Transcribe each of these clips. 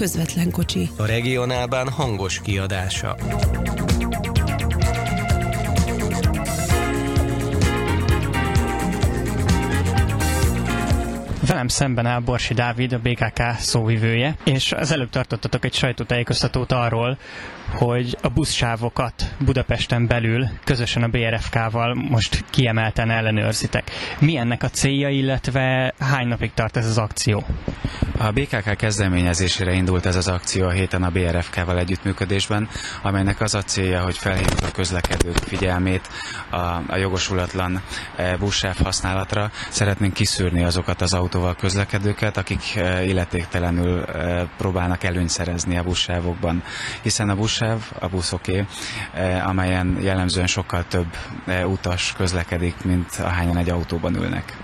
közvetlen kocsi. A regionálban hangos kiadása. Velem szemben áll Borsi Dávid, a BKK szóvivője, és az előbb tartottatok egy sajtótájékoztatót arról, hogy a buszsávokat Budapesten belül közösen a BRFK-val most kiemelten ellenőrzitek. Mi ennek a célja, illetve hány napig tart ez az akció? A BKK kezdeményezésére indult ez az akció a héten a BRFK-val együttműködésben, amelynek az a célja, hogy felhívjuk a közlekedők figyelmét a, a jogosulatlan e, buszsáv használatra. Szeretnénk kiszűrni azokat az autóval közlekedőket, akik e, illetéktelenül e, próbálnak előnyt szerezni a buszsávokban, hiszen a buszsáv a buszoké, amelyen jellemzően sokkal több utas közlekedik, mint ahányan egy autóban ülnek.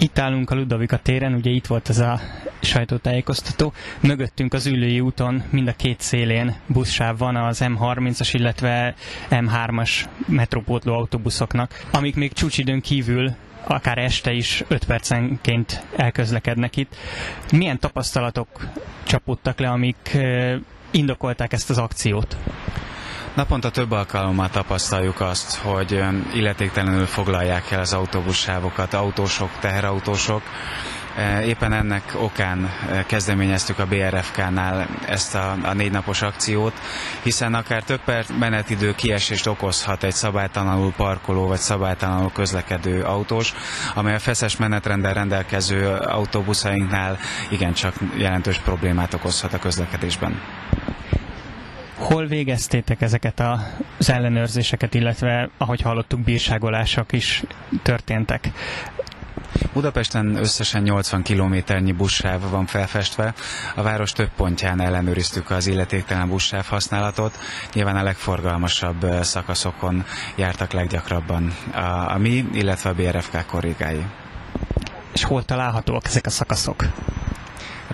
Itt állunk a Ludovika téren, ugye itt volt ez a sajtótájékoztató. Mögöttünk az ülői úton mind a két szélén buszsáv van az M30-as, illetve M3-as metrópótló autóbuszoknak, amik még csúcsidőn kívül akár este is 5 percenként elközlekednek itt. Milyen tapasztalatok csapódtak le, amik indokolták ezt az akciót? Naponta több alkalommal tapasztaljuk azt, hogy illetéktelenül foglalják el az autóbussávokat autósok, teherautósok, Éppen ennek okán kezdeményeztük a BRFK-nál ezt a, a négy napos akciót, hiszen akár több perc menetidő kiesést okozhat egy szabálytalanul parkoló vagy szabálytalanul közlekedő autós, amely a feszes menetrendel rendelkező autóbuszainknál igencsak jelentős problémát okozhat a közlekedésben. Hol végeztétek ezeket az ellenőrzéseket, illetve ahogy hallottuk, bírságolások is történtek? Budapesten összesen 80 kilométernyi buszsáv van felfestve. A város több pontján ellenőriztük az illetéktelen buszsáv használatot. Nyilván a legforgalmasabb szakaszokon jártak leggyakrabban a, a mi, illetve a BRFK korrigái. És hol találhatóak ezek a szakaszok?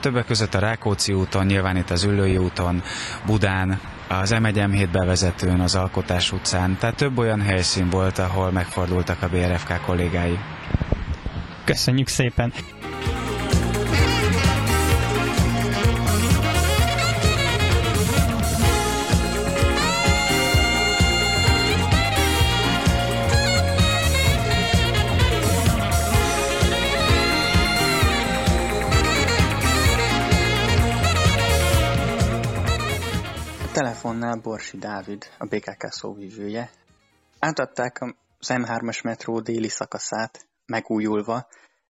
Többek között a Rákóczi úton, nyilván itt az Üllői úton, Budán, az m 1 bevezetőn, az Alkotás utcán, tehát több olyan helyszín volt, ahol megfordultak a BRFK kollégái. Köszönjük szépen! Telefonnál Borsi Dávid, a BKK szóvívője. Átadták az M3-as metró déli szakaszát, megújulva.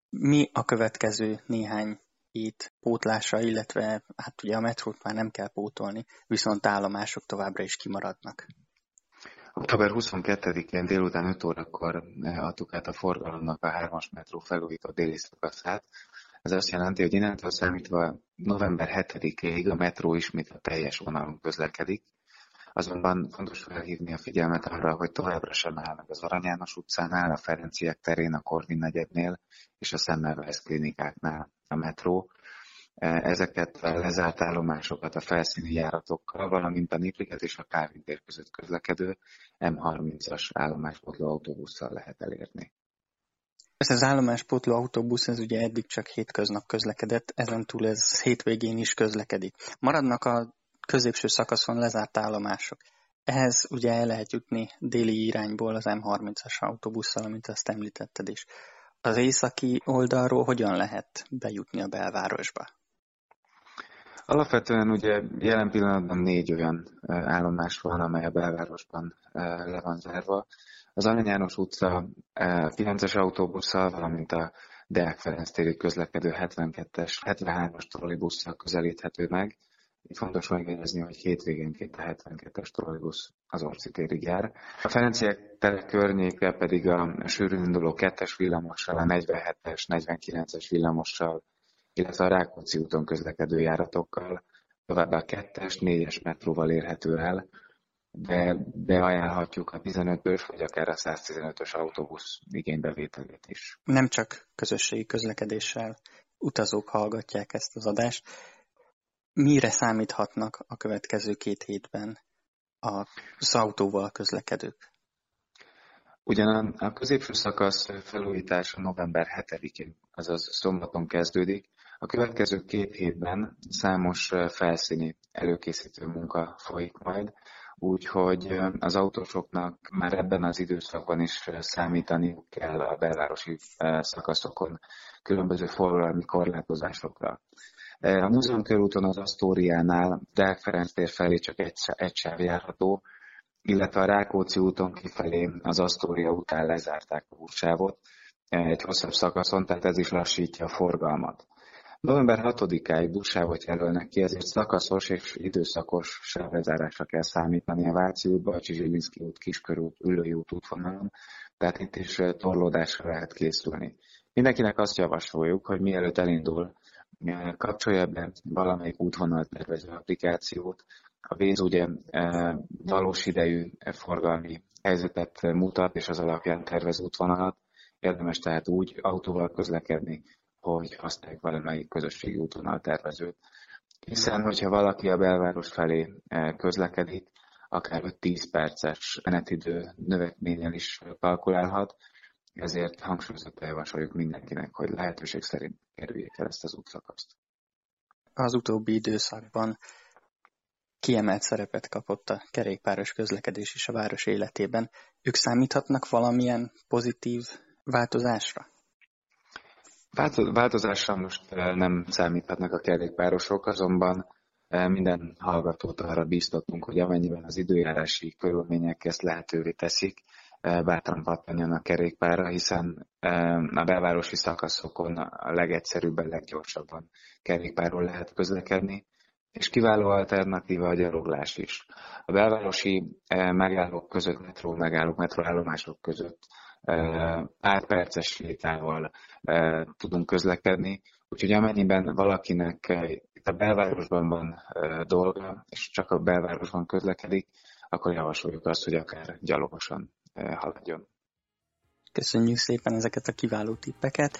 Mi a következő néhány hét pótlása, illetve hát ugye a metrót már nem kell pótolni, viszont állomások továbbra is kimaradnak. Október 22-én délután 5 órakor adtuk át a forgalomnak a 3-as metró felújított déli szakaszát, ez azt jelenti, hogy innentől számítva november 7-ig a metró ismét a teljes vonalon közlekedik, Azonban fontos felhívni a figyelmet arra, hogy továbbra sem áll meg az Arany János utcánál, a Ferenciek terén, a Korvin negyednél és a Semmelweis klinikáknál a metró. Ezeket a lezárt állomásokat a felszíni járatokkal, valamint a Nipliget és a Kávin között közlekedő M30-as állomáspotló autóbusszal lehet elérni. Ez az állomáspótló autóbusz, ez ugye eddig csak hétköznap közlekedett, ezen túl ez hétvégén is közlekedik. Maradnak a középső szakaszon lezárt állomások. Ehhez ugye el lehet jutni déli irányból az M30-as autóbusszal, amit azt említetted is. Az északi oldalról hogyan lehet bejutni a belvárosba? Alapvetően ugye jelen pillanatban négy olyan állomás van, amely a belvárosban le van zárva. Az Arany János utca 9-es autóbusszal, valamint a Deák Ferenc téri közlekedő 72-es, 73-as trollibusszal közelíthető meg. Itt fontos megjegyezni, hogy hétvégenként a 72-es trollibusz az Orci térig jár. A Ferenciek tere környéke pedig a sűrűn induló 2-es villamossal, a 47-es, 49-es villamossal, illetve a Rákóczi úton közlekedő járatokkal, továbbá a 2-es, 4-es metróval érhető el, de beajánlhatjuk a 15-ös vagy akár a 115-ös autóbusz igénybevételét is. Nem csak közösségi közlekedéssel utazók hallgatják ezt az adást. Mire számíthatnak a következő két hétben az autóval közlekedők? Ugyan a középső szakasz felújítása november 7-én, azaz szombaton kezdődik, A következő két hétben számos felszíni előkészítő munka folyik majd, úgyhogy az autósoknak már ebben az időszakban is számítaniuk kell a belvárosi szakaszokon különböző forgalmi korlátozásokra. A múzeum körúton az Asztóriánál Deák Ferenc tér felé csak egy, egy sáv járható, illetve a Rákóczi úton kifelé az Asztória után lezárták a buszsávot egy hosszabb szakaszon, tehát ez is lassítja a forgalmat. November 6-áig buszsávot jelölnek ki, ezért szakaszos és időszakos sávlezárásra kell számítani a Váci út, Bacsi Zsilinszki út, Kiskörút, Ülői út útvonalon, tehát itt is torlódásra lehet készülni. Mindenkinek azt javasoljuk, hogy mielőtt elindul, kapcsolja be valamelyik útvonaltervező applikációt. A Véz ugye valós idejű forgalmi helyzetet mutat, és az alapján tervez útvonalat. Érdemes tehát úgy autóval közlekedni, hogy használják valamelyik közösségi útvonal tervezőt. Hiszen, hogyha valaki a belváros felé közlekedik, akár 5-10 perces menetidő növekménnyel is kalkulálhat, ezért hangsúlyozottan javasoljuk mindenkinek, hogy lehetőség szerint kerüljék el ezt az útszakaszt. Az utóbbi időszakban kiemelt szerepet kapott a kerékpáros közlekedés is a város életében. Ők számíthatnak valamilyen pozitív változásra? Változásra most nem számíthatnak a kerékpárosok, azonban minden hallgatót arra bíztatunk, hogy amennyiben az időjárási körülmények ezt lehetővé teszik, bátran pattanjon a kerékpára, hiszen a belvárosi szakaszokon a legegyszerűbben, leggyorsabban kerékpárról lehet közlekedni, és kiváló alternatíva a gyaloglás is. A belvárosi megállók között, metró megállók, metroállomások között átperces sétával tudunk közlekedni, úgyhogy amennyiben valakinek itt a belvárosban van dolga, és csak a belvárosban közlekedik, akkor javasoljuk azt, hogy akár gyalogosan haladjon. Köszönjük szépen ezeket a kiváló tippeket,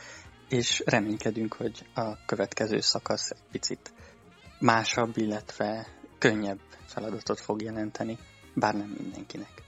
és reménykedünk, hogy a következő szakasz egy picit másabb, illetve könnyebb feladatot fog jelenteni, bár nem mindenkinek.